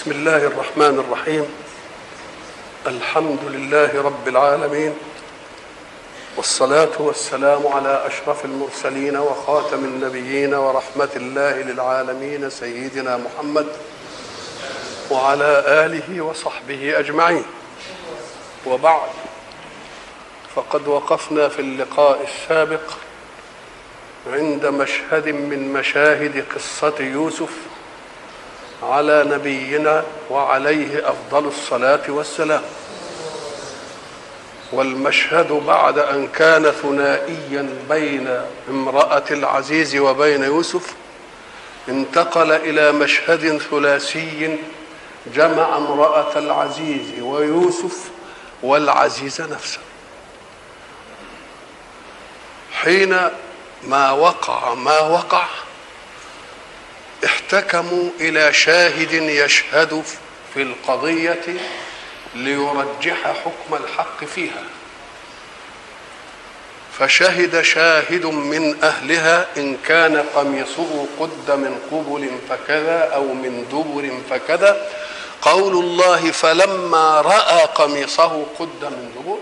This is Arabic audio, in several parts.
بسم الله الرحمن الرحيم. الحمد لله رب العالمين. والصلاة والسلام على أشرف المرسلين وخاتم النبيين ورحمة الله للعالمين سيدنا محمد وعلى آله وصحبه أجمعين. وبعد فقد وقفنا في اللقاء السابق عند مشهد من مشاهد قصة يوسف على نبينا وعليه أفضل الصلاة والسلام. والمشهد بعد أن كان ثنائيا بين امرأة العزيز وبين يوسف انتقل إلى مشهد ثلاثي جمع امرأة العزيز ويوسف والعزيز نفسه. حين ما وقع ما وقع احتكموا إلى شاهد يشهد في القضية ليرجح حكم الحق فيها. فشهد شاهد من أهلها إن كان قميصه قد من قبل فكذا أو من دبر فكذا. قول الله فلما رأى قميصه قد من دبر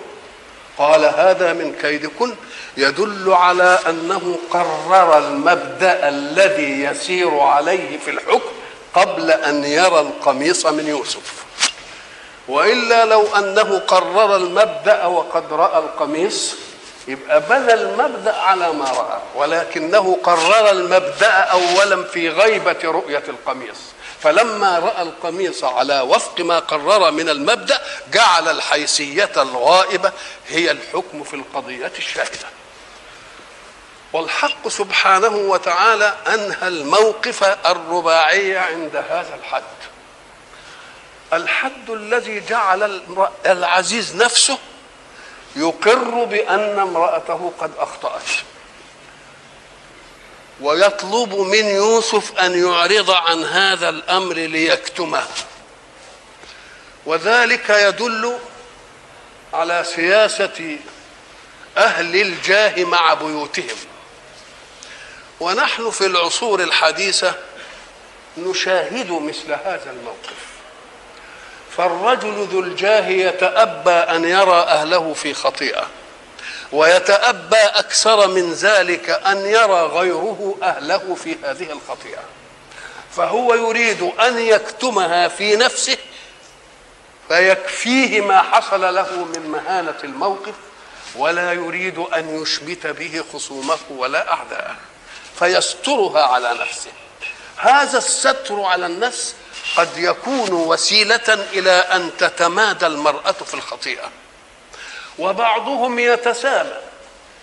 قال هذا من كيدكن يدل على أنه قرر المبدأ الذي يسير عليه في الحكم قبل أن يرى القميص من يوسف. وإلا لو أنه قرر المبدأ وقد رأى القميص يبقى بنى المبدأ على ما رأى ولكنه قرر المبدأ اولا في غيبة رؤية القميص. فلما رأى القميص على وفق ما قرر من المبدأ جعل الحيثية الغائبة هي الحكم في القضية الشاهده والحق سبحانه وتعالى أنهى الموقف الرباعي عند هذا الحد. الحد الذي جعل العزيز نفسه يقر بأن امرأته قد أخطأت. ويطلب من يوسف أن يعرض عن هذا الأمر ليكتمه. وذلك يدل على سياسة أهل الجاه مع بيوتهم. ونحن في العصور الحديثة نشاهد مثل هذا الموقف. فالرجل ذو الجاه يتأبى أن يرى أهله في خطيئة. ويتأبى أكثر من ذلك أن يرى غيره أهله في هذه الخطيئة. فهو يريد أن يكتمها في نفسه فيكفيه ما حصل له من مهانة الموقف ولا يريد أن يشمت به خصومه ولا أعداءه فيسترها على نفسه. هذا الستر على النفس قد يكون وسيلة إلى أن تتمادى المرأة في الخطيئة. وبعضهم يتسامى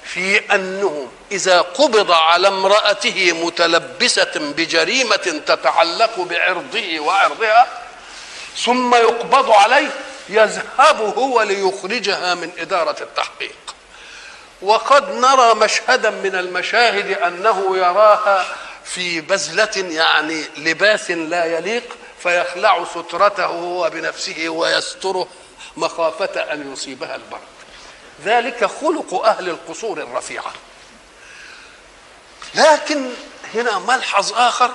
في أنه إذا قبض على امرأته متلبسة بجريمة تتعلق بعرضه وعرضها ثم يقبض عليه يذهب هو ليخرجها من إدارة التحقيق. وقد نرى مشهدا من المشاهد أنه يراها في بزلة يعني لباس لا يليق فيخلع سترته هو بنفسه ويستره مخافة أن يصيبها البرد. ذلك خلق أهل القصور الرفيعة. لكن هنا ملحظ آخر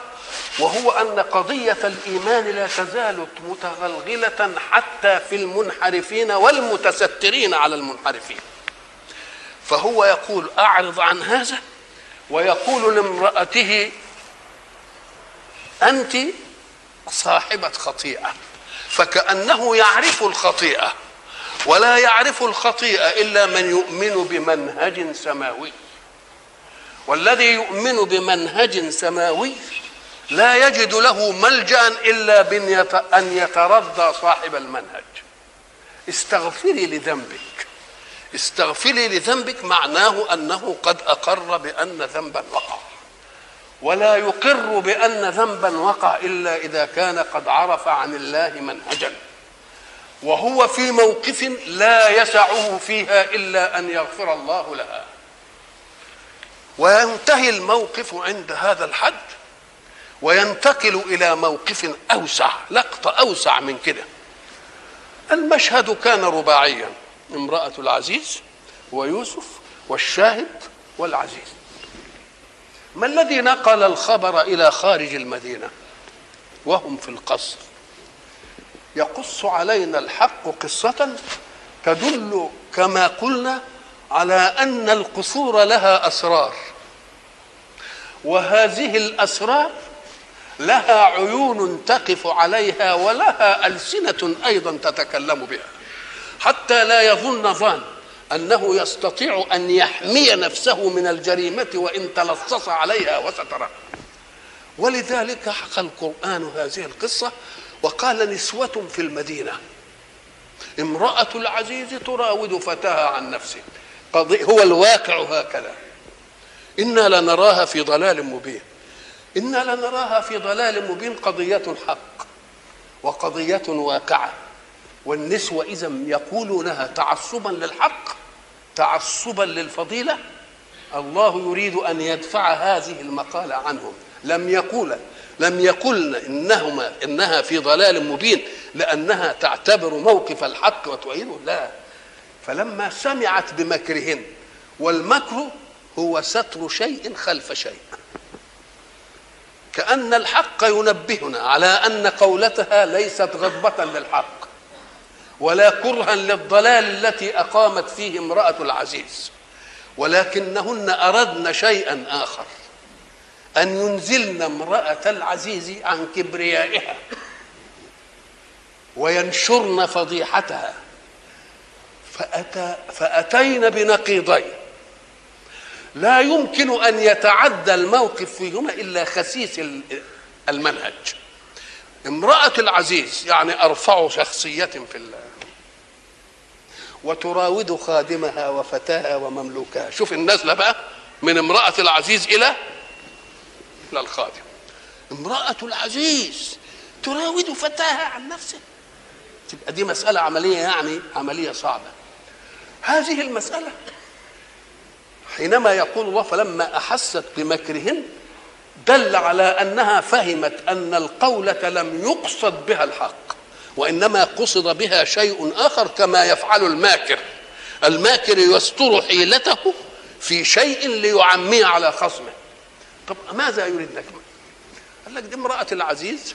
وهو أن قضية الإيمان لا تزال متغلغلة حتى في المنحرفين والمتسترين على المنحرفين. فهو يقول أعرض عن هذا ويقول لامرأته أنت صاحبة خطيئة فكأنه يعرف الخطيئة. ولا يعرف الخطيئة إلا من يؤمن بمنهج سماوي. والذي يؤمن بمنهج سماوي لا يجد له ملجأ إلا أن يترضى صاحب المنهج. استغفري لذنبك. استغفري لذنبك معناه أنه قد أقر بأن ذنبا وقع. ولا يقر بأن ذنبا وقع إلا إذا كان قد عرف عن الله منهجا. وهو في موقف لا يسعه فيها إلا أن يغفر الله لها. وينتهي الموقف عند هذا الحد وينتقل إلى موقف أوسع لقطة أوسع من كده. المشهد كان رباعيا امرأة العزيز ويوسف والشاهد والعزيز. ما الذي نقل الخبر إلى خارج المدينة؟ وهم في القصر. يقص علينا الحق قصة تدل كما قلنا على أن القصور لها أسرار. وهذه الأسرار لها عيون تقف عليها ولها ألسنة أيضا تتكلم بها. حتى لا يظن ظان أنه يستطيع أن يحمي نفسه من الجريمة وإن تلصص عليها وسترها ولذلك حكى القرآن هذه القصة وقال نسوة في المدينة امرأة العزيز تراود فتاها عن نفسه. قضي هو الواقع هكذا. إنا لنراها في ضلال مبين. إنا لنراها في ضلال مبين قضية حق وقضية واقعة. والنسوة إذا يقولونها تعصبا للحق تعصبا للفضيلة الله يريد أن يدفع هذه المقالة عنهم. لم يقول لم يقلن إنهما إنها في ضلال مبين لأنها تعتبر موقف الحق وتؤيده. لا. فلما سمعت بمكرهن والمكر هو ستر شيء خلف شيء. كأن الحق ينبهنا على أن قولتها ليست غضبة للحق ولا كرها للضلال التي أقامت فيه امرأة العزيز ولكنهن أردن شيئا آخر. أن ينزلن امرأة العزيز عن كبريائها وينشرن فضيحتها. فأتى فأتين بنقيضين. لا يمكن أن يتعدى الموقف فيهما إلا خسيس المنهج. امرأة العزيز يعني أرفع شخصية في الله. وتراود خادمها وفتاها ومملوكها. شوف النزلة بقى من امرأة العزيز إلى إلى الخادم. امرأة العزيز تراود فتاها عن نفسه. تبقى دي مسألة عملية يعني عملية صعبة. هذه المسألة حينما يقول الله فلما أحست بمكرهن دل على أنها فهمت أن القولة لم يقصد بها الحق وإنما قصد بها شيء آخر كما يفعل الماكر. الماكر يستر حيلته في شيء ليعميه على خصمه. طب ماذا يريد لك؟ قال لك دي امرأة العزيز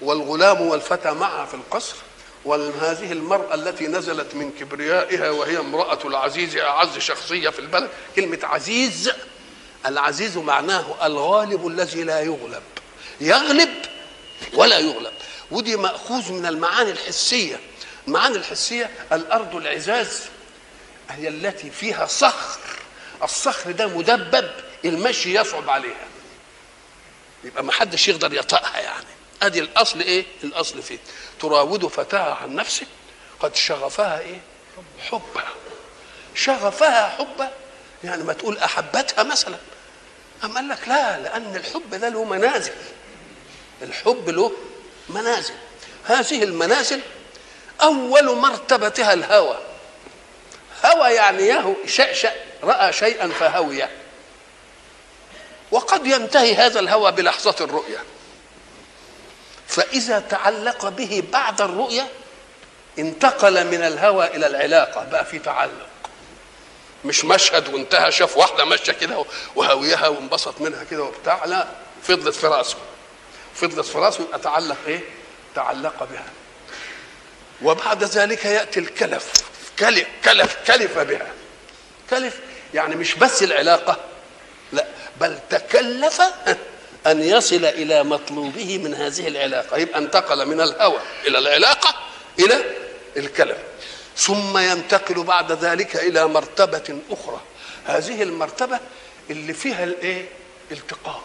والغلام والفتى معها في القصر وهذه المرأة التي نزلت من كبريائها وهي امرأة العزيز أعز شخصية في البلد. كلمة عزيز العزيز معناه الغالب الذي لا يغلب. يغلب ولا يغلب. ودي مأخوذ من المعاني الحسية. المعاني الحسية الأرض العزاز هي التي فيها صخر. الصخر ده مدبب. المشي يصعب عليها. يبقى ما حدش يقدر يطأها يعني. أدي الأصل إيه؟ الأصل فيه. تراود فتاها عن نفسه قد شغفها إيه؟ حبا شغفها حبا يعني ما تقول أحبتها مثلا. أم قال لك لا لأن الحب ده له منازل. الحب له منازل. هذه المنازل أول مرتبتها الهوى. هوى يعني يهو شأشأ رأى شيئا فهويه وقد ينتهي هذا الهوى بلحظة الرؤية. فإذا تعلق به بعد الرؤية انتقل من الهوى إلى العلاقة بقى في تعلق. مش مشهد وانتهى شاف واحدة ماشية كده وهويها وانبسط منها كده وبتاع لا فضلت في رأسه. فضلت في رأسه يبقى إيه؟ تعلق بها. وبعد ذلك يأتي الكلف. كلف كلف كلف بها. كلف يعني مش بس العلاقة لا بل تكلف أن يصل إلى مطلوبه من هذه العلاقة. يبقى انتقل من الهوى إلى العلاقة إلى الكلام. ثم ينتقل بعد ذلك إلى مرتبة أخرى. هذه المرتبة اللي فيها الإيه؟ التقاء.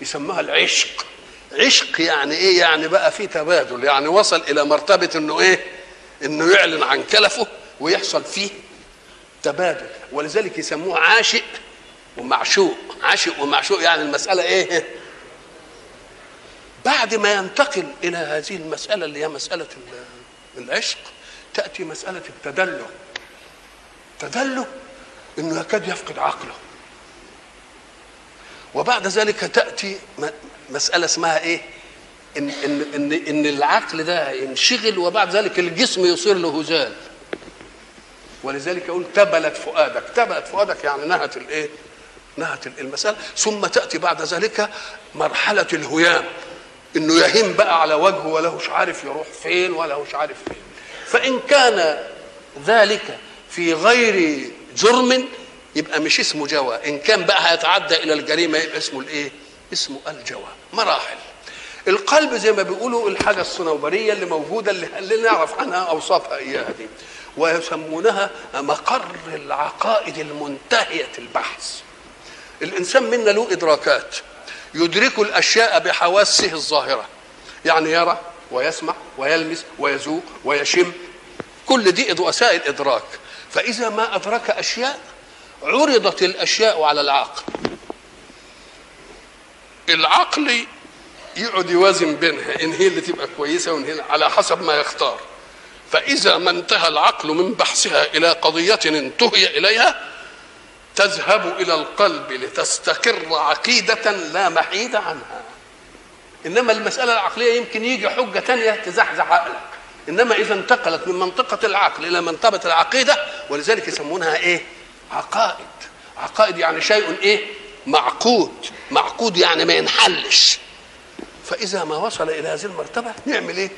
يسموها العشق. عشق يعني إيه؟ يعني بقى في تبادل. يعني وصل إلى مرتبة إنه إيه؟ إنه يعلن عن كلفه ويحصل فيه تبادل. ولذلك يسموه عاشق. ومعشوق عاشق ومعشوق. يعني المسألة إيه؟ بعد ما ينتقل إلى هذه المسألة اللي هي مسألة العشق تأتي مسألة التدلع تدلع إنه يكاد يفقد عقله. وبعد ذلك تأتي مسألة اسمها إيه؟ إن, إن, إن, إن العقل ده ينشغل وبعد ذلك الجسم يصير له هزال. ولذلك يقول تبلت فؤادك. تبلت فؤادك يعني نهت الإيه؟ نهت المسألة ثم تأتي بعد ذلك مرحلة الهيام. إنه يهيم بقى على وجهه ولا هوش عارف يروح فين ولا هوش عارف فين. فإن كان ذلك في غير جرم يبقى مش اسمه جوى. إن كان بقى هيتعدى إلى الجريمة يبقى اسمه الإيه؟ اسمه الجوى. مراحل. القلب زي ما بيقولوا الحاجة الصنوبرية اللي موجودة اللي, نعرف عنها أوصافها إياها دي. ويسمونها مقر العقائد المنتهية البحث. الإنسان منا له إدراكات. يدرك الأشياء بحواسه الظاهرة. يعني يرى ويسمع ويلمس ويذوق ويشم. كل دي وسائل إدراك. فإذا ما أدرك أشياء عرضت الأشياء على العقل. العقل يقعد يوازن بينها. إن هي اللي تبقى كويسة وإن هي على حسب ما يختار. فإذا ما انتهى العقل من بحثها إلى قضية انتهي إليها تذهب إلى القلب لتستقر عقيدة لا محيد عنها. إنما المسألة العقلية يمكن يجي حجة تانية تزحزح عقلك. إنما إذا انتقلت من منطقة العقل إلى منطقة العقيدة ولذلك يسمونها إيه؟ عقائد. عقائد يعني شيء إيه؟ معقود. معقود يعني ما ينحلش. فإذا ما وصل إلى هذه المرتبة نعمل إيه؟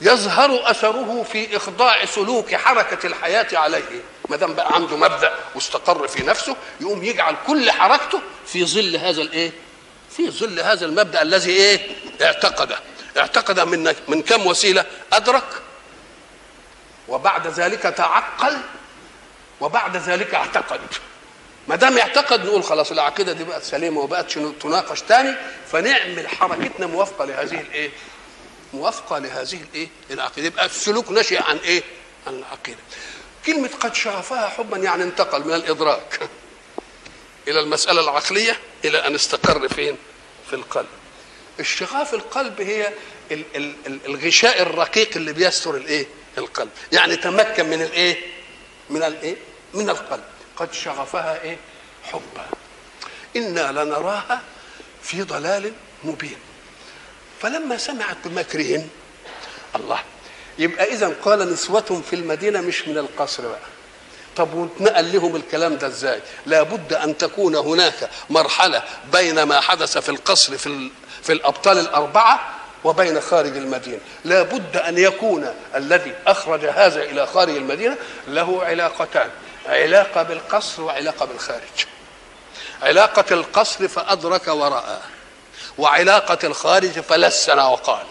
يظهر أثره في إخضاع سلوك حركة الحياة عليه. ما دام بقى عنده مبدأ واستقر في نفسه يقوم يجعل كل حركته في ظل هذا الايه في ظل هذا المبدأ الذي إيه؟ اعتقده اعتقد من من كم وسيلة؟ أدرك. وبعد ذلك تعقل. وبعد ذلك اعتقد. ما دام اعتقد نقول خلاص العقيدة دي بقت سليمة وبقت تناقش تاني فنعمل حركتنا موافقة لهذه الايه؟ موافقة لهذه الإيه؟ العقيدة يبقى السلوك نشئ عن إيه؟ عن العقيدة. كلمة قد شغفها حبا يعني انتقل من الإدراك إلى المسألة العقلية إلى أن استقر فين؟ في القلب. الشغاف القلب هي ال- ال- ال- الغشاء الرقيق اللي بيستر الإيه؟ القلب، يعني تمكن من الإيه؟ من الإيه؟ من القلب. قد شغفها إيه حبا إنا لنراها في ضلال مبين فلما سمعت بمكرهن الله يبقى اذا قال نسوة في المدينة مش من القصر بقى. طب واتنقل لهم الكلام ده إزاي؟ لابد أن تكون هناك مرحلة بين ما حدث في القصر في. في الأبطال الأربعة وبين خارج المدينة. لابد أن يكون الذي أخرج هذا إلى خارج المدينة له علاقتان علاقة بالقصر وعلاقة بالخارج. علاقة القصر فأدرك ورأى وعلاقة الخارج فلسن وقال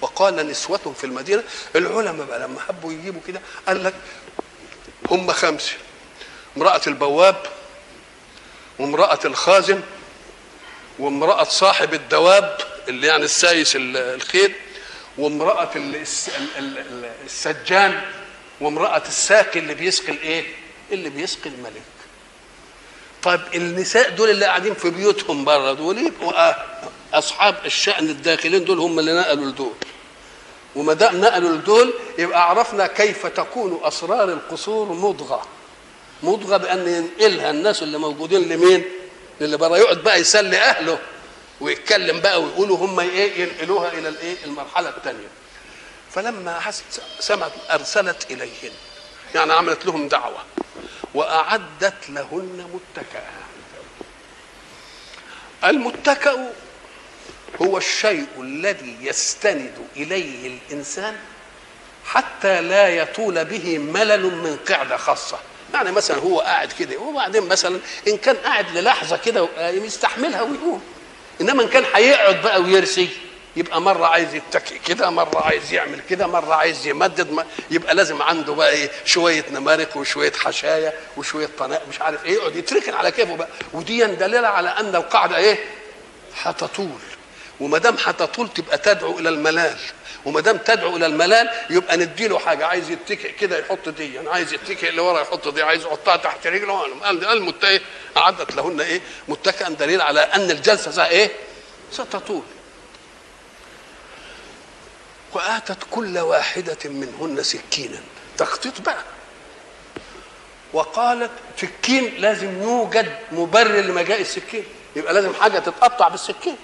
وقال نسوة في المدينة العلماء بقى لما حبوا يجيبوا كده قال لك هم خمسة امرأة البواب وامرأة الخازن وامرأة صاحب الدواب اللي يعني السايس الخير وامرأة السجان وامرأة الساقي اللي بيسقي الإيه؟ اللي بيسقي الملك. طيب النساء دول اللي قاعدين في بيوتهم بره دول يبقوا أصحاب الشأن الداخلين دول هم اللي نقلوا لدول. وما دام نقلوا لدول يبقى عرفنا كيف تكون أسرار القصور مضغة. مضغة بأن ينقلها الناس اللي موجودين لمين؟ للي بره يقعد بقى يسلي أهله ويتكلم بقى ويقولوا هم إيه ينقلوها إلى الإيه؟ المرحلة الثانية. فلما حست سمعت أرسلت إليهن يعني عملت لهم دعوة وأعدت لهن متكئا المتكأ هو الشيء الذي يستند إليه الإنسان حتى لا يطول به ملل من قعدة خاصة. يعني مثلا هو قاعد كده وبعدين مثلا إن كان قاعد للحظة كده يستحملها ويقوم. إنما إن كان هيقعد بقى ويرسي. يبقى مرة عايز يتكئ كده مرة عايز يعمل كده مرة عايز يمدد ما يبقى لازم عنده بقى إيه شوية نمارق وشوية حشاية وشوية طناء مش عارف إيه يقعد يتركن على كيفه بقى. ودي دليلة على أن القاعدة إيه؟ هتطول وما دام هتطول تبقى تدعو إلى الملال. وما دام تدعو إلى الملال يبقى نديله حاجة عايز يتكئ كده يحط دي يعني عايز يتكئ اللي ورا يحط دي عايز يحطها تحت رجله. قال المتكئ أعدت لهن إيه؟ متكئا دليل على أن الجلسة إيه؟ ستطول. وآتت كل واحدة منهن سكينا. تخطيط بقى. وقالت سكين لازم يوجد مبرر لمجيء السكين. يبقى لازم حاجة تتقطع بالسكين.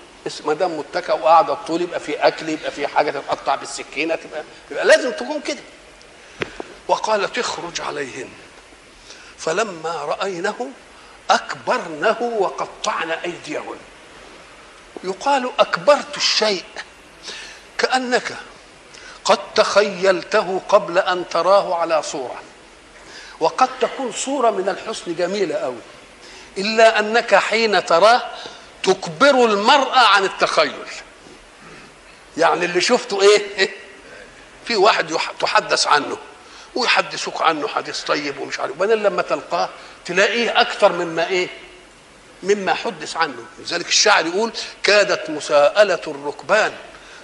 ما دام متكئ وقاعدة طول يبقى في أكل يبقى في حاجة تتقطع بالسكينة تبقى يبقى لازم تكون كده. وقالت اخرج عليهن. فلما رأينه أكبرنه وقطعن أيديهن. يقال أكبرت الشيء كأنك قد تخيلته قبل أن تراه على صورة. وقد تكون صورة من الحسن جميلة قوي إلا أنك حين تراه تكبر المرأة عن التخيل. يعني اللي شفته إيه؟ في واحد تحدث عنه ويحدثوك عنه حديث طيب ومش عارف. وبعدين لما تلقاه تلاقيه أكثر مما إيه؟ مما حدث عنه. لذلك الشاعر يقول كادت مساءلة الركبان.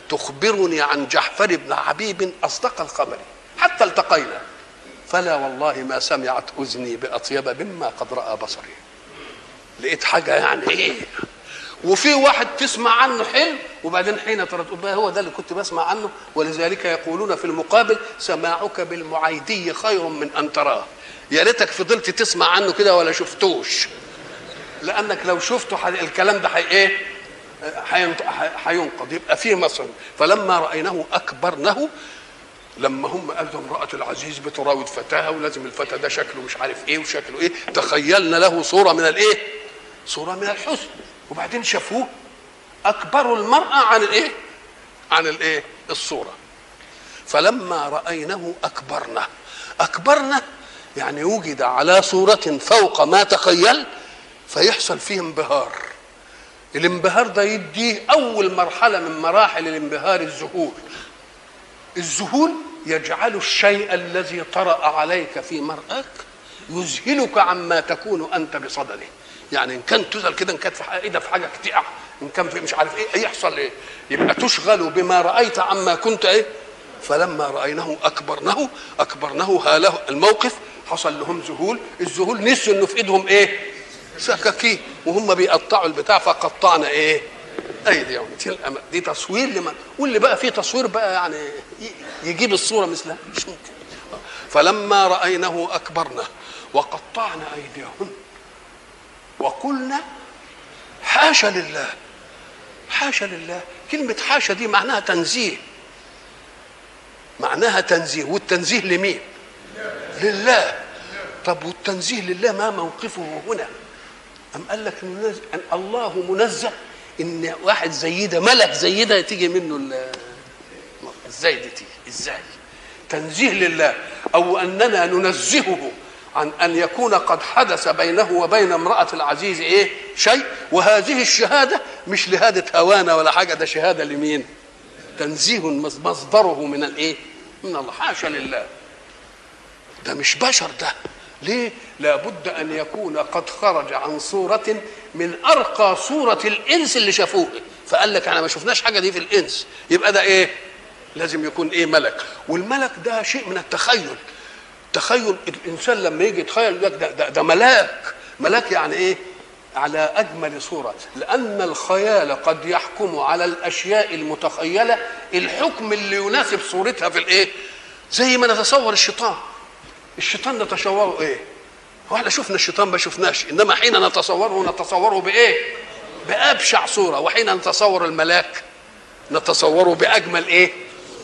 تخبرني عن جحفر بن حبيب أصدق الخبر حتى التقينا. فلا والله ما سمعت أذني بأطيب مما قد رأى بصري. لقيت حاجة يعني إيه؟ وفي واحد تسمع عنه حلم وبعدين حين ترى تقول هو ده اللي كنت بسمع عنه ولذلك يقولون في المقابل سماعك بالمعيدي خير من أن تراه. يا ريتك فضلت تسمع عنه كده ولا شفتوش. لأنك لو شفته الكلام ده إيه حينقض يبقى فيه مصر. فلما رأيناه اكبرنه لما هم قالوا امراه العزيز بتراود فتاها ولازم الفتى ده شكله مش عارف إيه وشكله إيه. تخيلنا له صورة من الإيه؟ صورة من الحسن. وبعدين شافوه اكبروا المرأة عن الإيه؟ عن الإيه؟ الصورة. فلما راينه اكبرنا أكبرنا يعني وجد على صورة فوق ما تخيل فيحصل فيه انبهار. الانبهار ده يديه أول مرحلة من مراحل الانبهار الذهول الذهول يجعل الشيء الذي طرأ عليك في مرآك يذهلك عما تكون أنت بصدده. يعني إن كان تزل كده إن كانت في حاجة في حاجة كتيعة إن كان في مش عارف إيه يحصل إيه؟ يبقى تشغل بما رأيت عما كنت إيه؟ فلما رأيناه اكبرنه اكبرنه هاله الموقف حصل لهم ذهول الذهول نسوا إنه في إيدهم إيه؟ سكاكين وهم بيقطعوا البتاع فقطعنا إيه؟ ايديهم دي تصوير لمن؟ واللي بقى فيه تصوير بقى يعني يجيب الصورة مثلها. مش ممكن. فلما رايناه أكبرنا وقطعنا ايديهن وقلنا حاشا لله حاشا لله. كلمة حاشا دي معناها تنزيه. معناها تنزيه. والتنزيه لمين؟ لله. طب والتنزيه لله ما موقفه هنا؟ أم قال لك منز- أن الله منزه إن واحد زي ده ملك زي ده تيجي منه إزاي دي تيجي؟ إزاي؟ تنزيه لله أو أننا ننزهه عن أن يكون قد حدث بينه وبين امرأة العزيز إيه؟ شيء. وهذه الشهادة مش لهاده هوانا ولا حاجة ده شهادة لمين؟ تنزيه مص- مصدره من الإيه؟ من الله حاشا لله. ده مش بشر ده. ليه؟ لابد أن يكون قد خرج عن صورة من أرقى صورة الإنس اللي شافوه. فقال لك أنا ما شفناش حاجة دي في الإنس. يبقى ده إيه؟ لازم يكون إيه؟ ملك. والملك ده شيء من التخيل. تخيل الإنسان لما يجي يتخيل يقول لك ده, ده, ده ملاك. ملاك يعني إيه؟ على أجمل صورة. لأن الخيال قد يحكم على الأشياء المتخيلة. الحكم اللي يناسب صورتها في الإيه؟ زي ما نتصور الشيطان. الشيطان نتصوره إيه؟ هو إحنا شفنا الشيطان ما شفناش إنما حين نتصوره نتصوره بإيه؟ بأبشع صورة وحين نتصور الملاك نتصوره بأجمل إيه؟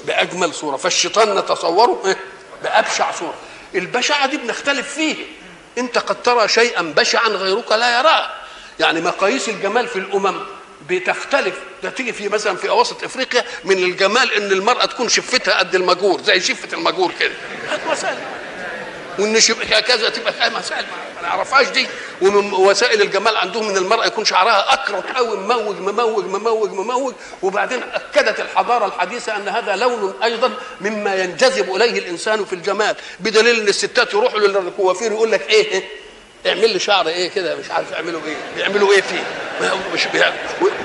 بأجمل صورة. فالشيطان نتصوره إيه؟ بأبشع صورة. البشعه دي بنختلف فيه. أنت قد ترى شيئا بشعا غيرك لا يراه. يعني مقاييس الجمال في الأمم بتختلف. ده تيجي في مثلا في أواسط إفريقيا من الجمال إن المرأة تكون شفتها قد المجور زي شفة المجور كده. مسائل وان شبه كذا تبقى مسائل ما نعرفهاش دي. ومن وسائل الجمال عندهم إن المرأة يكون شعرها اكرت قوي مموج مموج مموج مموج. وبعدين أكدت الحضارة الحديثة أن هذا لون أيضا مما ينجذب إليه الإنسان في الجمال. بدليل إن الستات يروحوا للكوافير يقول لك إيه, إيه؟ اعمل لي شعر إيه كده مش عارف يعملوا إيه. بيعملوا إيه فيه؟ مش.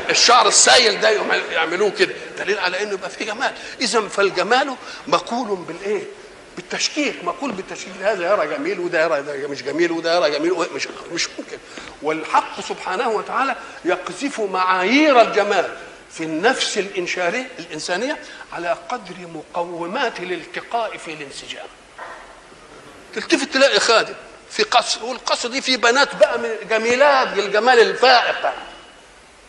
الشعر السايل ده يعملوه كده. دليل على إنه يبقى فيه جمال. اذا فالجمال مقول بالإيه؟ بالتشكيك مقول بالتشكيك. هذا يرى جميل وده يرى ده مش جميل وده يرى جميل مش مش ممكن. والحق سبحانه وتعالى يقذف معايير الجمال في النفس الانشاريه الإنسانية على قدر مقومات الالتقاء في الانسجام. تلتفت تلاقي خادم في قصر والقصر دي في بنات بقى جميلات الجمال الفائق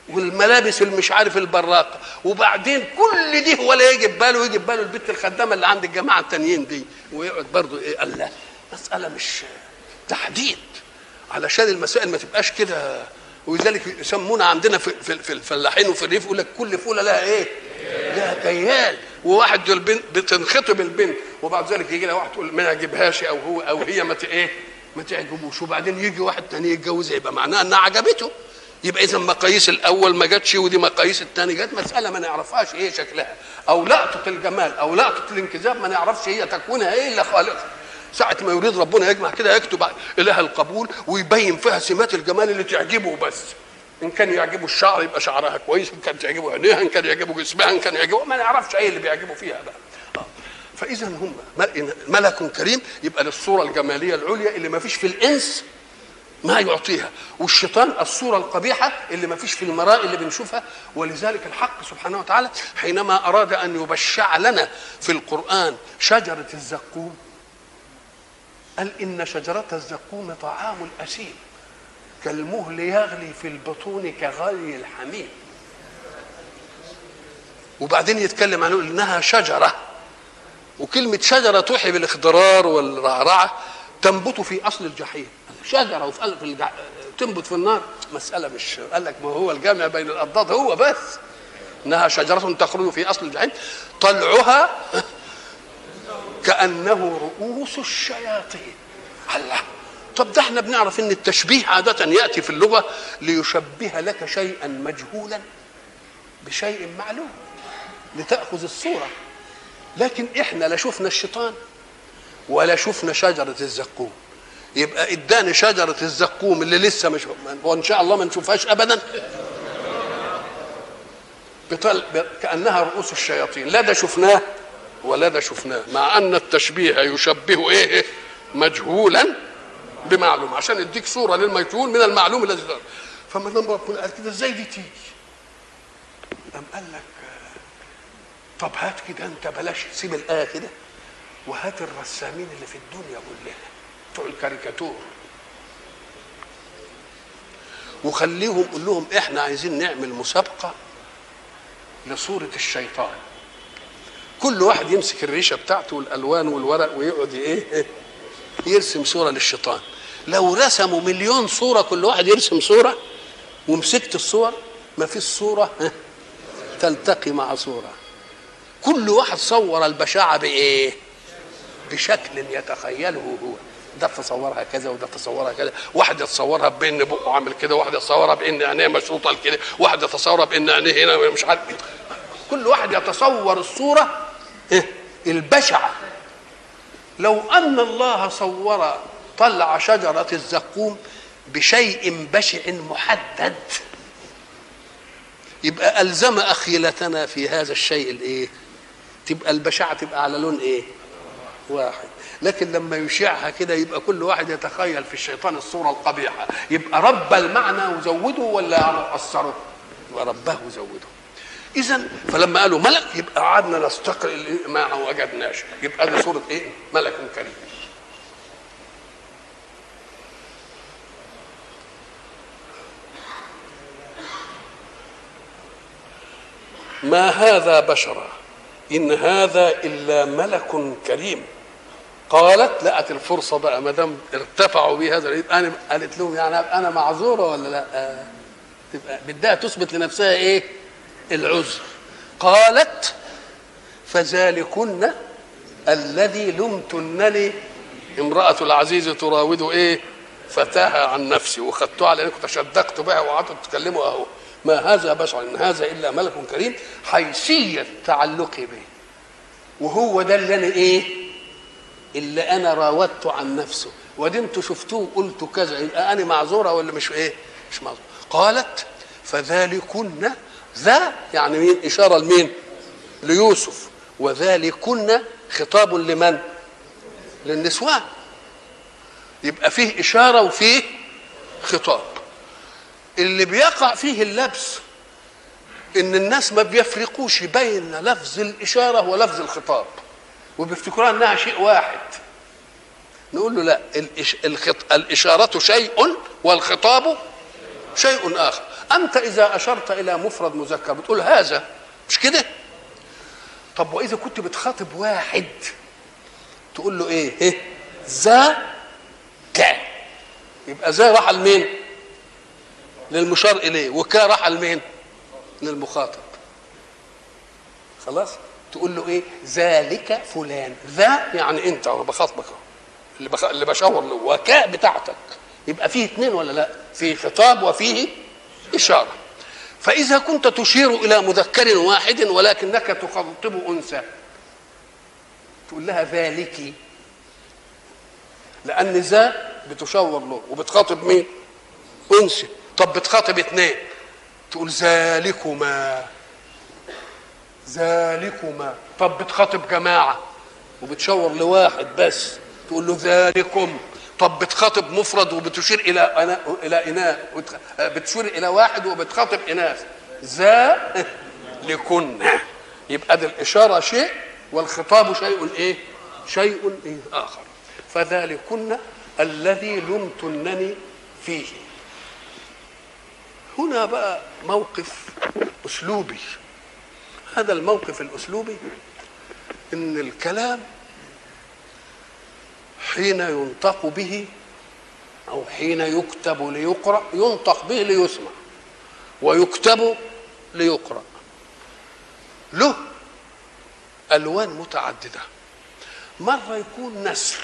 والملابس المش عارف البراقة. وبعدين كل دي ولا يجي باله يجي باله البنت الخدامة اللي عند الجماعة التانيين دي ويقعد برضه إيه قال لا مسألة مش تحديد. علشان المسائل ما تبقاش كده. ولذلك يسمونا عندنا في, في, في الفلاحين وفي الريف يقول لك كل فولة لها إيه؟ لها كيال وواحد بتنخطب البنت وبعد ذلك يجي لها واحد تقول ما يعجبهاش أو هو أو هي ما إيه؟ ما تعجبوش. وبعدين يجي واحد تاني يتجوزها يبقى معناها إنها عجبته. يبقى اذا مقاييس الأول ما جاتش ودي مقاييس الثاني جت مسألة ما نعرفهاش إيه شكلها. أو لقطة الجمال أو لقطة الانكذاب ما نعرفش هي تكوينها إيه إلا خالقها ساعة ما يريد ربنا يجمع كده يكتب إله القبول ويبين فيها سمات الجمال اللي تعجبه بس. إن كان يعجبه الشعر يبقى شعرها كويس إن كان تعجبه عينيها إن كان يعجبه جسمها إن كان يعجبه ما نعرفش إيه اللي بيعجبه فيها بقى. فإذا هم ملك كريم يبقى للصورة الجمالية العليا اللي ما فيش في الإنس ما يعطيها. والشيطان الصورة القبيحة اللي ما فيش في المراء اللي بنشوفها. ولذلك الحق سبحانه وتعالى حينما أراد أن يبشع لنا في القرآن شجرة الزقوم. قال إن شجرة الزقوم طعام الأسيم كالمهل يغلي في البطون كغلي الحميم. وبعدين يتكلم عنه إنها شجرة. وكلمة شجرة توحي بالإخضرار والرعرعة تنبت في أصل الجحيم. شجرة وفي في الجح... تنبت في النار. مسألة مش قال لك ما هو الجامع بين الأضداد هو بس. إنها شجرة تخرج في أصل الجحيم. طلعها كأنه رؤوس الشياطين. الله. طب ده إحنا بنعرف إن التشبيه عادة يأتي في اللغة ليشبه لك شيئا مجهولا بشيء معلوم لتأخذ الصورة. لكن إحنا لا شفنا الشيطان ولا شفنا شجرة الزقوم. يبقى اداني شجرة الزقوم اللي لسه مش وإن شاء الله ما نشوفهاش ابدا. بطل كأنها رؤوس الشياطين. لا ده شفناه ولا ده شفناه. مع أن التشبيه يشبه إيه؟ مجهولا بمعلوم عشان يديك صورة للمجهول من المعلوم الذي فما دام ربنا قال كده إزاي دي تيجي؟ قام قال لك طب هات كده أنت بلاش سيب الآية كده وهات الرسامين اللي في الدنيا كلها. بتوع الكاريكاتور. وخليهم قول لهم إحنا عايزين نعمل مسابقة لصورة الشيطان. كل واحد يمسك الريشة بتاعته والألوان والورق ويقعد إيه؟ يرسم صورة للشيطان. لو رسموا مليون صورة كل واحد يرسم صورة ومسكت الصور ما فيش صورة تلتقي مع صورة. كل واحد صور البشاعة بإيه؟ بشكل يتخيله هو. ده تصورها كذا وده تصورها كذا. واحد يتصورها بإن بقه عامل كده واحد يتصورها بإن عينيه مشروطة كده واحد يتصورها بإن عينيه هنا مش عارف كل واحد يتصور الصورة البشعة. لو أن الله صور طلع شجرة الزقوم بشيء بشع محدد يبقى ألزم اخيلتنا في هذا الشيء الإيه؟ تبقى البشعة تبقى على لون إيه؟ واحد. لكن لما يشيعها كده يبقى كل واحد يتخيل في الشيطان الصورة القبيحة. يبقى رب المعنى وزوده ولا أثره يبقى ربه وزوده. إذا فلما قالوا ملك يبقى قعدنا نستقرئ ما وجدناش. يبقى دي صورة إيه؟ ملك كريم. ما هذا بشرا؟ إن هذا إلا ملك كريم. قالت لقت الفرصة بقى ما دام ارتفعوا بي هذا أنا قالت لهم يعني أنا معذورة ولا لا؟ آه تبقى بدها تثبت لنفسها إيه؟ العذر قالت فذلكن الذي لمتنني امرأة العزيز تراود إيه؟ فتاها عن نفسي وخدتها على انكم تشدقت بها وقعدتوا تتكلموا أهو ما هذا بشر إن هذا إلا ملك كريم حيثية تعلقي به وهو ده اللي أنا إيه؟ اللي أنا راودته عن نفسه ودي أنتوا شفتوه قلتوا كذا يبقى أنا معذورة ولا مش إيه؟ مش معذورة قالت فذلكن ذا يعني مين؟ إشارة لمين؟ ليوسف وذلكن خطاب لمن؟ للنسوان يبقى فيه إشارة وفيه خطاب اللي بيقع فيه اللبس إن الناس ما بيفرقوش بين لفظ الإشارة ولفظ الخطاب وبيفتكروها إنها شيء واحد. نقول له لا. الإشارة شيء والخطاب شيء آخر. أنت إذا أشرت إلى مفرد مذكر بتقول هذا مش كده؟ طب وإذا كنت بتخاطب واحد تقول له إيه, إيه؟ ذا ك يبقى ذا راح لمين؟ للمشار إليه وكا راح لمين؟ للمخاطب. خلاص؟ تقول له إيه؟ ذلك فلان. ذا يعني أنت أنا بخاطبك اللي بخ... اللي بشاور له وكاء بتاعتك. يبقى فيه اثنين ولا لا؟ فيه خطاب وفيه إشارة. فإذا كنت تشير إلى مذكر واحد ولكنك تخاطب أنثى تقول لها ذلك. لأن ذا بتشاور له. وبتخاطب مين؟ أنثى. طب بتخاطب اثنين تقول ذلكما. ذلكما. طب بتخاطب جماعة وبتشاور لواحد بس تقول له ذلكم. طب بتخاطب مفرد وبتشير إلى أنا إلى اناء بتشير إلى واحد وبتخاطب إناث. ذا لكن يبقى دي الإشارة شيء والخطاب شيء إيه؟ شيء إيه آخر. فذلكن الذي لمتنني فيه. هنا بقى موقف أسلوبي. هذا الموقف الأسلوبي إن الكلام حين ينطق به أو حين يكتب ليقرأ ينطق به ليسمع ويكتب ليقرأ. له ألوان متعددة. مرة يكون نسر.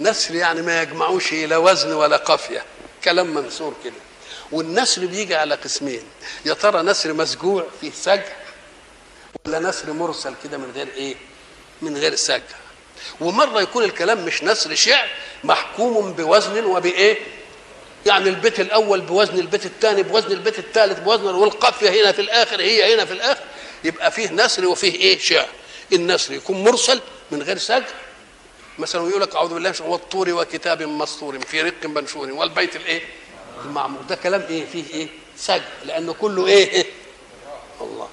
نسر يعني ما يجمعوش لا وزن ولا قافية. كلام منثور كده. والنسر بيجي على قسمين. يا ترى نسر مسجوع فيه سجع ولا نسر مرسل كده من غير إيه؟ من غير سجع. ومرة يكون الكلام مش نسر شعر محكوم بوزن وبإيه؟ يعني البيت الأول بوزن البيت الثاني بوزن البيت الثالث بوزن والقافية هنا في الآخر هي هنا في الآخر. يبقى فيه نسر وفيه إيه؟ شعر. النسر يكون مرسل من غير سجع. مثلا يقول لك أعوذ بالله والطور وكتاب مسطور في رق منشور والبيت الإيه؟ المعمور. ده كلام إيه؟ فيه إيه؟ سجع لأنه كله إيه؟ الله.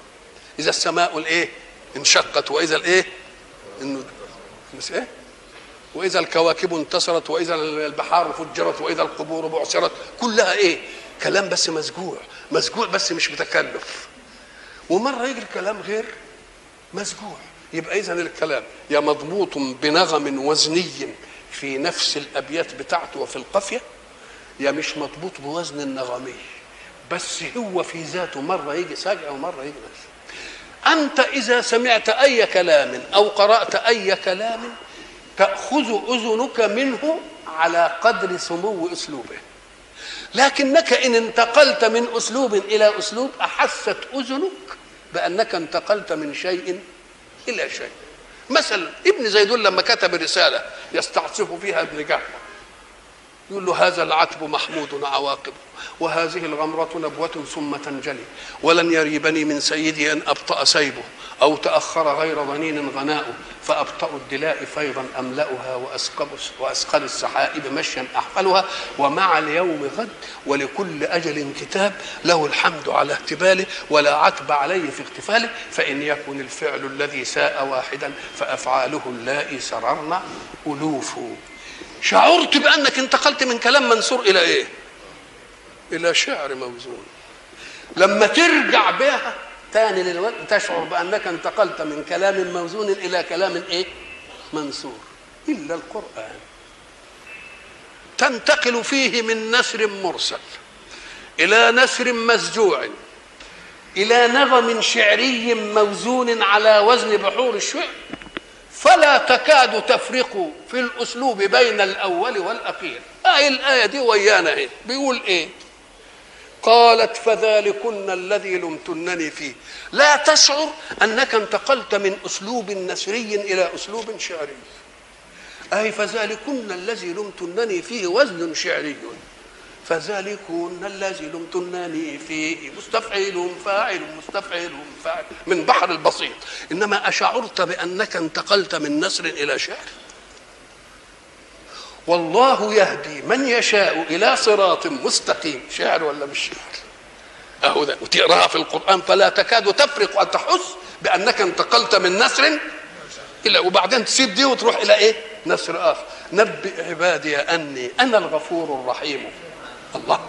إذا السماء الإيه؟ انشقت. وإذا الإيه؟ إنه إيه؟ وإذا الكواكب انتصرت. وإذا البحار فجرت. وإذا القبور بعثرت. كلها إيه؟ كلام بس مسجوع. مسجوع بس مش متكلف. ومرة يجي الكلام غير مسجوع. يبقى إذا الكلام يا مضبوط بنغم وزني في نفس الأبيات بتاعته وفي القافية يا مش مضبوط بوزن النغمي بس هو في ذاته مرة يجي سجع ومرة يجي نفسه أنت إذا سمعت أي كلام أو قرأت أي كلام تأخذ أذنك منه على قدر سمو أسلوبه. لكنك إن انتقلت من أسلوب إلى أسلوب أحست أذنك بأنك انتقلت من شيء إلى شيء. مثلا ابن زيدون لما كتب رسالة يستعصف فيها ابن جهل يقول له هذا العتب محمود عواقبه وهذه الغمرة نبوة ثم تنجلي ولن يريبني من سيدي أن أبطأ سيبه أو تأخر غير ظنين غناؤه فأبطأ الدلاء فيضا أملأها وأسقل السحائب مشيا أحفلها ومع اليوم غد ولكل أجل كتاب له الحمد على اهتباله ولا عتب عليه في اغتفاله فإن يكن الفعل الذي ساء واحدا فأفعاله اللائي سررن ألوف شعرت بأنك انتقلت من كلام منصور إلى إيه؟ إلى شعر موزون. لما ترجع بها تاني للوقت تشعر بأنك انتقلت من كلام موزون إلى كلام إيه؟ منصور. إلا القرآن. تنتقل فيه من نسر مرسل إلى نسر مسجوع إلى نغم شعري موزون على وزن بحور الشعر. فلا تكاد تفرق في الأسلوب بين الأول والأخير. اي الآية دي ويانا إيه؟ بيقول إيه؟ قالت فذلكن الذي لمتنني فيه. لا تشعر أنك انتقلت من أسلوب نسري إلى أسلوب شعري. أي فذلكن الذي لمتنني فيه وزن شعري. فذلكن الذي لمتنني فيه. مستفعل فاعل مستفعل فاعل. من بحر البسيط. إنما أشعرت بأنك انتقلت من نسر إلى شعر. والله يهدي من يشاء إلى صراط مستقيم. شعر ولا مش شعر؟ أهو ده. وتقراها في القرآن. فلا تكاد تفرق ان تحس بأنك انتقلت من نسر إلى وبعدين تسيب دي وتروح إلى إيه؟ نسر آخر. نبئ عبادي أني أنا الغفور الرحيم. الله.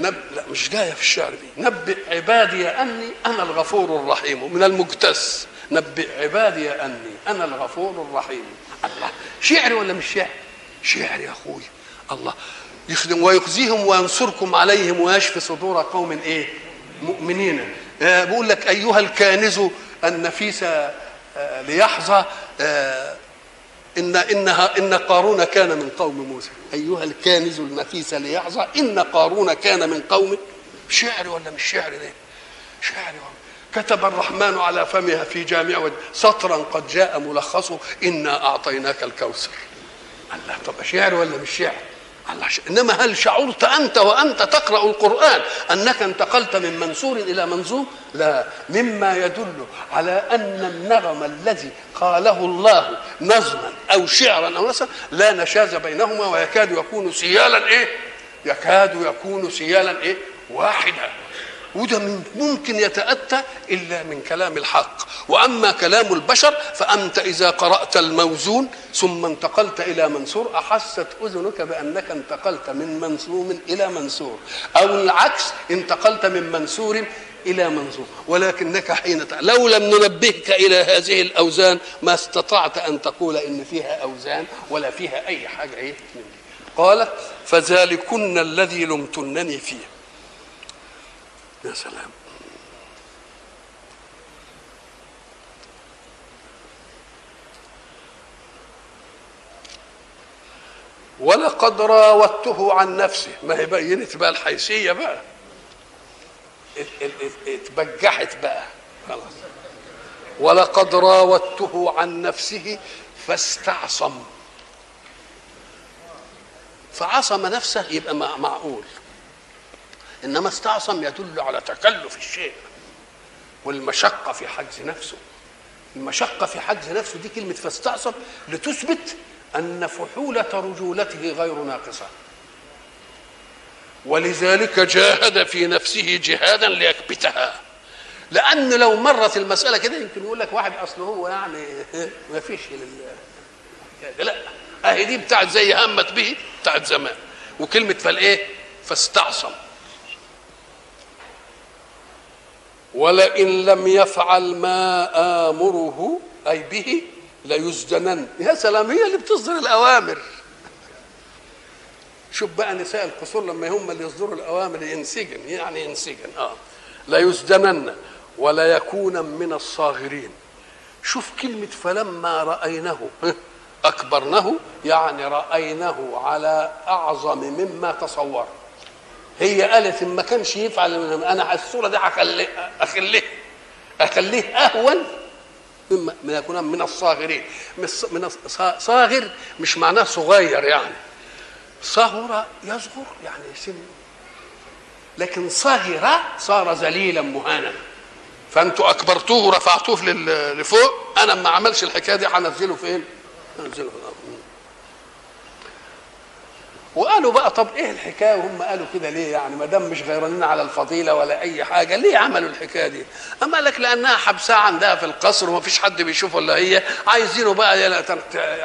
نب... لا مش جاية في الشعر دي نبئ عبادي أني أنا الغفور الرحيم. من المجتس نبئ عبادي أني أنا الغفور الرحيم. الله. شعر ولا مش شعر؟ شعر يا أخوي. الله. يخدم ويخزيهم وينصركم عليهم ويشفي صدور قوم إيه؟ مؤمنين. آه بيقول لك أيها الكنز النفيس آه ليحظى آه إن إنها إن قارون كان من قوم موسى. أيها الكنز النفيس ليحظى إن قارون كان من قوم شعر ولا مش شعر ده؟ شعر كتب الرحمن على فمها في جامع سطرا قد جاء ملخصه إنا أعطيناك الكوثر. الله طب شعر ولا مش شعر؟ إنما هل شعرت أنت وأنت تقرأ القرآن أنك انتقلت من منصور إلى منظوم؟ لا. مما يدل على أن النغم الذي قاله الله نظما أو شعرا أو نثرا لا نشاز بينهما ويكاد يكون سيالا إيه؟ يكاد يكون سيالا إيه؟ واحدا. وده ممكن يتأتى إلا من كلام الحق. وأما كلام البشر فأنت إذا قرأت الموزون ثم انتقلت إلى منصور أحست أذنك بأنك انتقلت من منصوم إلى منصور. أو العكس انتقلت من منصور إلى منصور. ولكنك حين لو لم ننبهك إلى هذه الأوزان ما استطعت أن تقول إن فيها أوزان ولا فيها أي حاجة إيه؟ قالت فذلكن الذي لمتنني فيه. يا سلام. ولقد راودته عن نفسه. ما هي بينت بقى الحيثية بقى. اتبجحت بقى. خلاص. ولقد راودته عن نفسه فاستعصم. فعصم نفسه يبقى معقول. إنما استعصم يدل على تكلف الشيء والمشقة في حجز نفسه. المشقة في حجز نفسه دي كلمة فاستعصم لتثبت أن فحولة رجولته غير ناقصة. ولذلك جاهد في نفسه جهادا ليكبتها. لأن لو مرت المسألة كده يمكن يقول لك واحد اصله هو يعني ما فيش لا أهي دي بتاعت زي همت به بتاعت زمان. وكلمة فالإيه؟ فاستعصم. ولئن لم يفعل ما آمره أي به ليسجنن. يا سلام هي اللي بتصدر الأوامر. شوف بقى نساء القصور لما هم اللي يصدروا الأوامر ينسجن يعني ينسجن آه. ليسجنن ولا يكون من الصاغرين. شوف كلمة فلما رأينه أكبرنه يعني رأينه على أعظم مما تصور. هي قالت إن ما كانش يفعل أنا الصورة دي هخليه أخليه أخليه أهون مما من يكون من الصاغرين. من صاغر مش معناه صغير يعني. صغر يصغر يعني سن. لكن صغر صار ذليلا مهانا. فأنتوا أكبرتوه ورفعتوه لفوق أنا ما عملش الحكاية دي هنزله فين؟ هنزله وقالوا بقى طب إيه الحكاية؟ وهم قالوا كده ليه يعني؟ ما دام مش غيرانين على الفضيلة ولا أي حاجة ليه عملوا الحكاية دي؟ أما لك لأنها حبسها عندها في القصر وما فيش حد بيشوفه إلا هي عايزينه بقى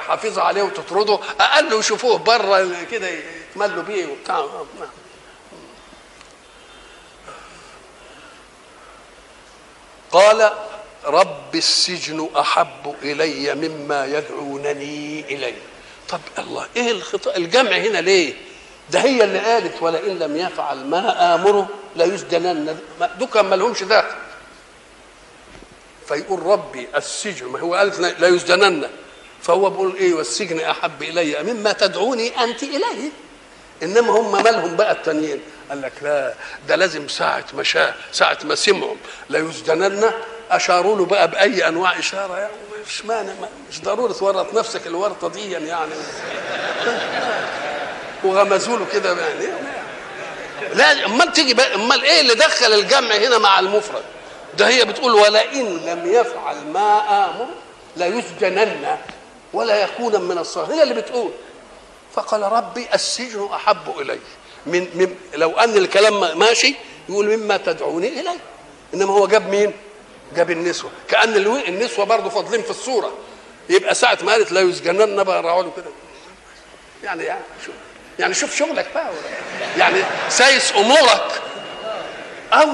حافظه عليه وتطرده أقل يشوفوه بره كده يتملوا بيه وبتاع. قال رب السجن أحب إلي مما يدعونني إليه. طب الله إيه الخطأ؟ الجمع هنا ليه؟ ده هي اللي قالت ولئن لم يفعل ما آمره لا يسجنن. دوكا ما لهمش داخل فيقول ربي السجن ما هو قالت لا يسجنن. فهو بيقول إيه؟ والسجن أحب إلي مما تدعوني أنت إليه. إنما هم مالهم بقى التانيين. قال لك لا ده لازم ساعة ما شاء ساعة ما سمعوا لا يسجنن. أشاروا له بقى بأي أنواع إشارة يعني. مش مانع مش ضروري تورط نفسك الورطة دي يعني. وغمزوا له كده يعني. لا أمال تيجي أمال إيه اللي دخل الجمع هنا مع المفرد؟ ده هي بتقول ولئن لم يفعل ما آمر ليسجنن ولا يكون من الصالحين. هي اللي بتقول. فقال ربي السجن أحب الي من, من لو أن الكلام ماشي يقول مما تدعوني إليه. إنما هو جاب مين؟ جاب النسوة. كأن النسوة برضه فاضلين في الصورة. يبقى ساعة ما قالت لا يسجنن بقى راعوا كده. يعني يعني شوف يعني شوف شغلك بقى. يعني سايس أمورك. أو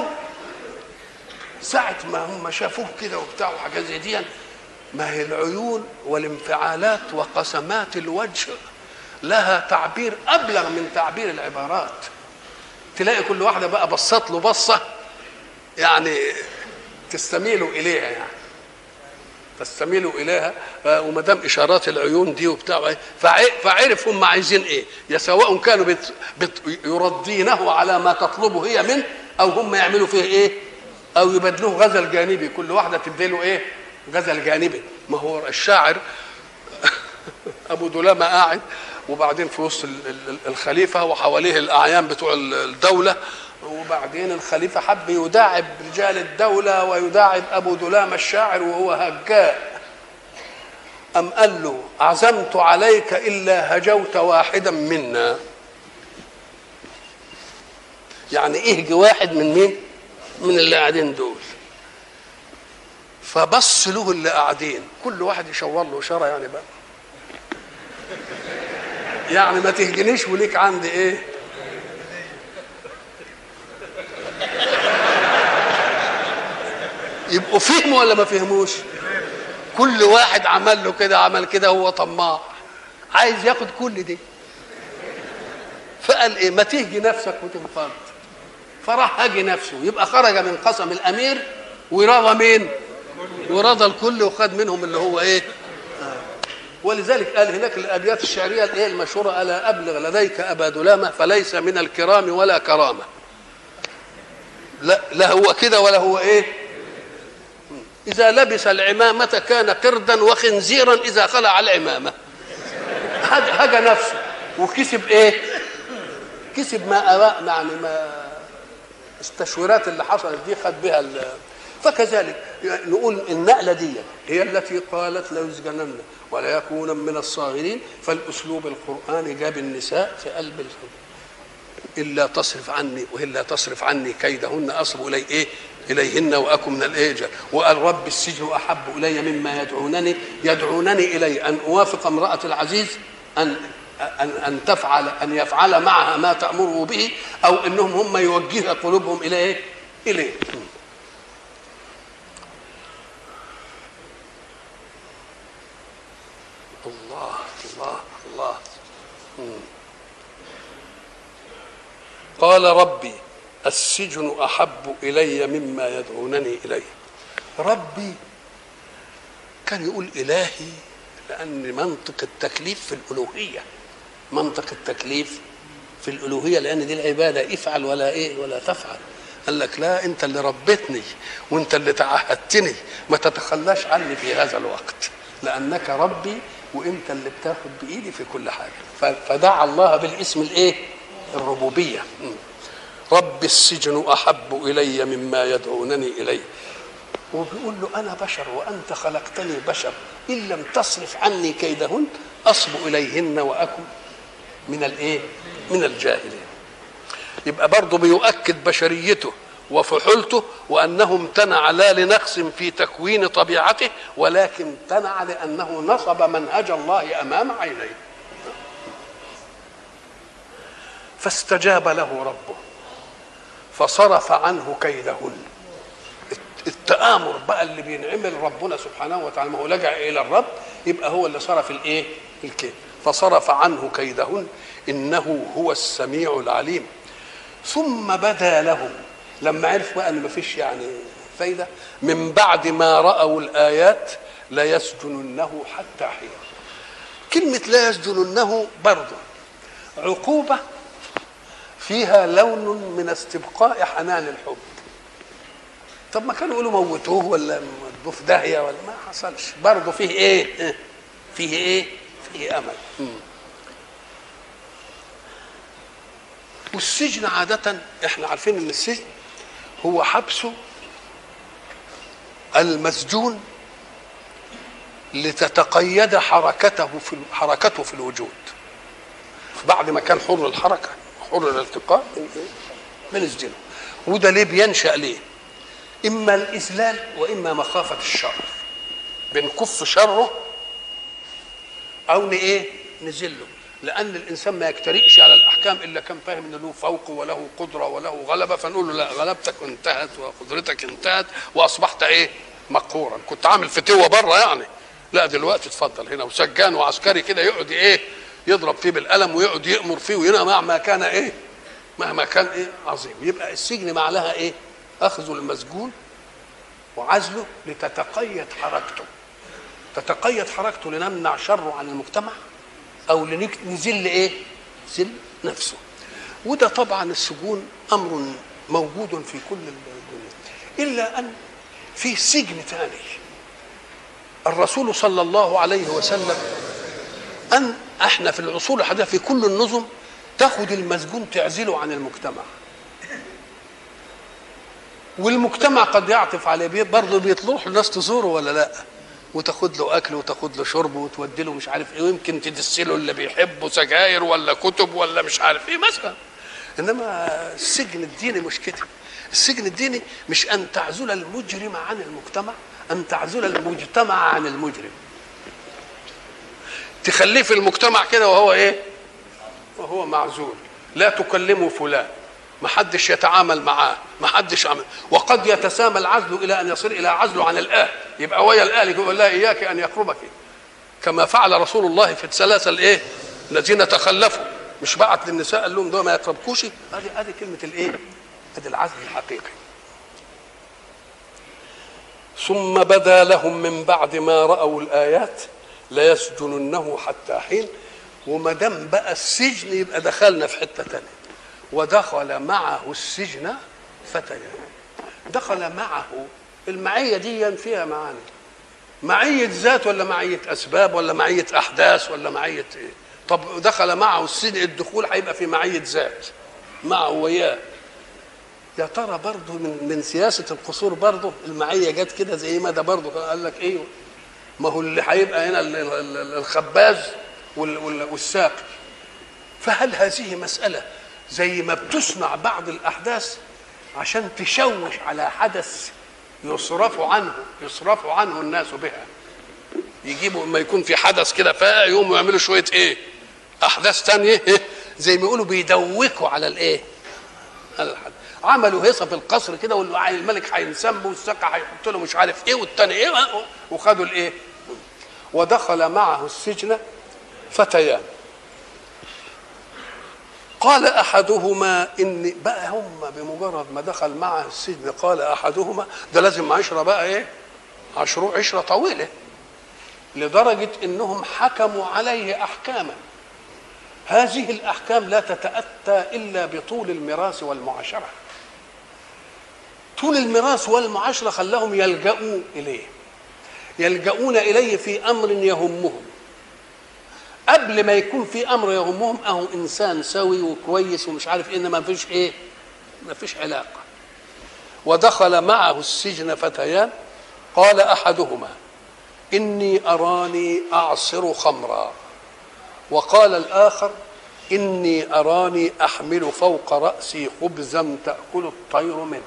ساعة ما هم شافوه كده وبتاع وحاجات زي دي ما هي العيون والانفعالات وقسمات الوجه لها تعبير أبلغ من تعبير العبارات. تلاقي كل واحدة بقى بصت له بصة. يعني تستميل إليها يعني. تستميل إليها وما دام إشارات العيون دي وبتاع فعرف هم عايزين إيه. يا سواء كانوا بت بت يرضينه على ما تطلبه هي منه أو هم يعملوا فيه إيه أو يبدلوه غزل جانبي. كل واحدة تديله إيه غزل جانبي. ما هو الشاعر أبو دلامة قاعد وبعدين في وسط الخليفة وحواليه الأعيان بتوع الدولة وبعدين الخليفة حب يداعب رجال الدولة ويداعب أبو دلامة الشاعر وهو هجاء أم قال له عزمت عليك إلا هجوت واحدا منا. يعني اهج واحد من مين؟ من اللي قاعدين دول. فبص له اللي قاعدين. كل واحد يشاور له إشارة يعني بقى. يعني ما تهجنيش وليك عندي إيه؟ يبقوا فهموا ولا ما فهموش؟ كل واحد عمل له كده عمل كده هو طماع. عايز ياخد كل دي. فقال إيه؟ ما تهجي نفسك وتنفرد. فراح هاجي نفسه. يبقى خرج من قسم الأمير ورضى مين؟ ورضى الكل وخد منهم اللي هو إيه؟ ولذلك قال هناك الأبيات الشعرية الإيه المشهورة؟ ألا أبلغ لديك ابا دلامه فليس من الكرام ولا كرامة. لا لا هو كده ولا هو إيه؟ إذا لبس العمامة كان قردا وخنزيرا إذا خلع العمامة. هجى نفسه. وكسب إيه؟ كسب ما يعني ما التشويرات اللي حصلت دي خد بها فكذلك نقول النقلة دي هي التي قالت لا يسجنن ولا يكون من الصاغرين فالأسلوب القرآني جاب النساء في قلب الحب. إلا تصرف عني وإلا تصرف عني كيدهن أصب إلي إيه؟ إليهن وأكن من الإيجا وقال رب السجن أحب إلي مما يدعونني يدعونني إلي. أن أوافق امرأة العزيز أن أن أن تفعل أن يفعل معها ما تأمره به أو أنهم هم يوجه قلوبهم إلى إيه؟ إليه. الله الله الله. قال ربي السجن أحب إلي مما يدعونني إليه. ربي كان يقول إلهي لأن منطق التكليف في الألوهية. منطق التكليف في الألوهية لأن دي العبادة افعل ولا إيه ولا تفعل. قال لك لا أنت اللي ربيتني وأنت اللي تعهدتني ما تتخلاش عني في هذا الوقت. لأنك ربي وأنت اللي بتاخد بإيدي في كل حاجة. فدعا الله بالاسم الإيه؟ الربوبية. رب السجن أحب إلي مما يدعونني إليه. وبيقول له أنا بشر وأنت خلقتني بشر. إن لم تصرف عني كيدهن أصب إليهن وأكن من الإيه؟ من الجاهلين. يبقى برضه بيؤكد بشريته وفحولته وأنه امتنع لا لنقص في تكوين طبيعته ولكن امتنع لأنه نصب منهج الله أمام عينيه. فاستجاب له ربه. فصرف عنه كيدهن. التآمر بقى اللي بينعمل ربنا سبحانه وتعالى ما هو لجأ إلى الرب يبقى هو اللي صرف الإيه؟ الكيد. فصرف عنه كيدهن إنه هو السميع العليم. ثم بدا لهم. لما عرف بقى إن مفيش يعني فايدة من بعد ما رأوا الآيات ليسجننه حتى حين. كلمة لا يسجننه برضه عقوبة فيها لون من استبقاء حنان الحب. طب ما كانوا يقولوا موتوه ولا ودوه في داهية ولا ما حصلش. برضه فيه إيه؟ فيه إيه؟ فيه أمل. والسجن عادة إحنا عارفين إن السجن هو حبس المسجون لتتقيد حركته في حركته في الوجود. بعد ما كان حر الحركة. حر الالتقاء بنسجنه وده ليه بينشأ ليه؟ إما الإذلال وإما مخافة الشر. بنكف شره أو إيه؟ نزله لأن الإنسان ما يجترئش على الأحكام إلا كان فاهم ان له فوق وله قدرة وله غلبة فنقول له لا غلبتك انتهت وقدرتك انتهت وأصبحت إيه؟ مقهورا. كنت عامل فتوة بره يعني. لا دلوقتي اتفضل هنا وسجان وعسكري كده يقعد إيه؟ يضرب فيه بالقلم ويقعد يأمر فيه وينام مهما كان إيه؟ مهما كان إيه؟ عظيم. يبقى السجن معناها إيه؟ أخذ المسجون وعزله لتتقيد حركته. تتقيد حركته لنمنع شره عن المجتمع أو لنزل إيه؟ زل نفسه. وده طبعا السجون أمر موجود في كل الدنيا. إلا أن في سجن ثاني. الرسول صلى الله عليه وسلم أن إحنا في العصور الحديثة في كل النظم تاخد المسجون تعزله عن المجتمع. والمجتمع قد يعطف عليه برضه بيطلعوا الناس تزوره ولا لأ؟ وتاخد له أكل وتاخد له شرب وتودي له مش عارف إيه ويمكن تدسله اللي بيحبه سجاير ولا كتب ولا مش عارف إيه مثلا. إنما السجن الديني مش كده السجن الديني مش أن تعزل المجرم عن المجتمع أن تعزل المجتمع عن المجرم. تخليه في المجتمع كده وهو إيه؟ وهو معزول. لا تكلمه فلان. ما حدش يتعامل معاه. ما حدش عمل. وقد يتسامى العزل إلى أن يصير إلى عزله عن الاهل يبقى ويا الاهل يقول لا إياك أن يقربك. كما فعل رسول الله في الثلاثة الإيه؟ الذين تخلفوا. مش بعت للنساء قال لهم دول ما يقربكوش ادي ادي كلمة الإيه؟ ادي العزل الحقيقي. ثم بدا لهم من بعد ما رأوا الآيات ليسجننه حتى حين وما دام بقى السجن يبقى دخلنا في حتة ثانية ودخل معه السجن فتيان دخل معه المعية دي فيها معاني. معية ذات ولا معية أسباب ولا معية أحداث ولا معية إيه؟ طب دخل معه السجن الدخول هيبقى في معية ذات معه وياه يا ترى برضه من من سياسة القصور برضه المعية جت كده زي ما ده برضه قال لك إيه؟ ما هو اللي هيبقى هنا الخباز والساقي فهل هذه مسألة زي ما بتصنع بعض الأحداث عشان تشوش على حدث يصرف عنه يصرف عنه الناس بها؟ يجيبوا اما يكون في حدث كده فيقوموا يعملوا شوية إيه؟ أحداث تانية إيه؟ زي ما يقولوا بيدوكوا على الإيه؟ على الحدث. عملوا هيصة في القصر كده والملك هينسم والسقا هيحط له مش عارف إيه والتاني إيه وخدوا الإيه؟ ودخل معه السجن فتيان. قال أحدهما إني بقى هم بمجرد ما دخل معه السجن قال أحدهما ده لازم عشرة بقى إيه؟ عشرة عشرة طويلة لدرجة إنهم حكموا عليه أحكاما. هذه الأحكام لا تتأتى إلا بطول الميراث والمعاشرة. طول الميراث والمعاشرة خلاهم يلجؤوا إليه. يلجؤون إليه في أمر يهمهم. قبل ما يكون في أمر يهمهم أهو إنسان سوي وكويس ومش عارف إيه ما فيش إيه؟ ما فيش علاقة. ودخل معه السجن فتيان قال أحدهما إني أراني أعصر خمرا. وقال الآخر إني أراني أحمل فوق رأسي خبزا تأكل الطير منه.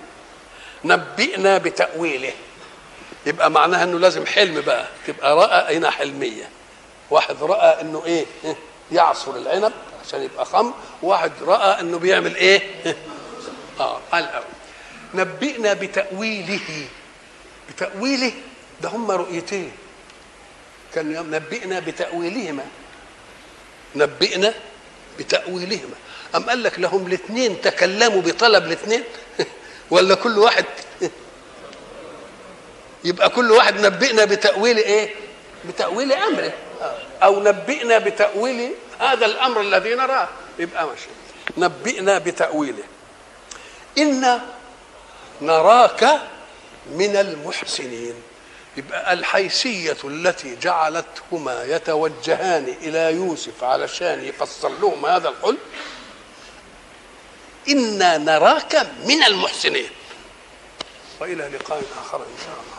نبئنا بتأويله. يبقى معناها إنه لازم حلم بقى تبقى رأى هنا حلمية. واحد رأى إنه إيه يعصر العنب عشان يبقى خمر واحد رأى إنه بيعمل إيه آه قال نبئنا بتأويله. بتأويله؟ ده هم رؤيتين. كان نبئنا بتأويلهما. نبئنا بتأويلهما. أم قال لك لهم الاثنين تكلموا بطلب الاثنين؟ ولا كل واحد يبقى كل واحد نبئنا بتأويل إيه؟ بتأويل أمره. أو نبئنا بتأويل هذا الأمر الذي نراه. يبقى ماشي. نبئنا بتأويله. أنا نراك من المحسنين. يبقى الحيثية التي جعلتهما يتوجهان إلى يوسف علشان يفسر لهم هذا الحلم إنا نراك من المحسنين. وإلى لقاء آخر إن شاء الله.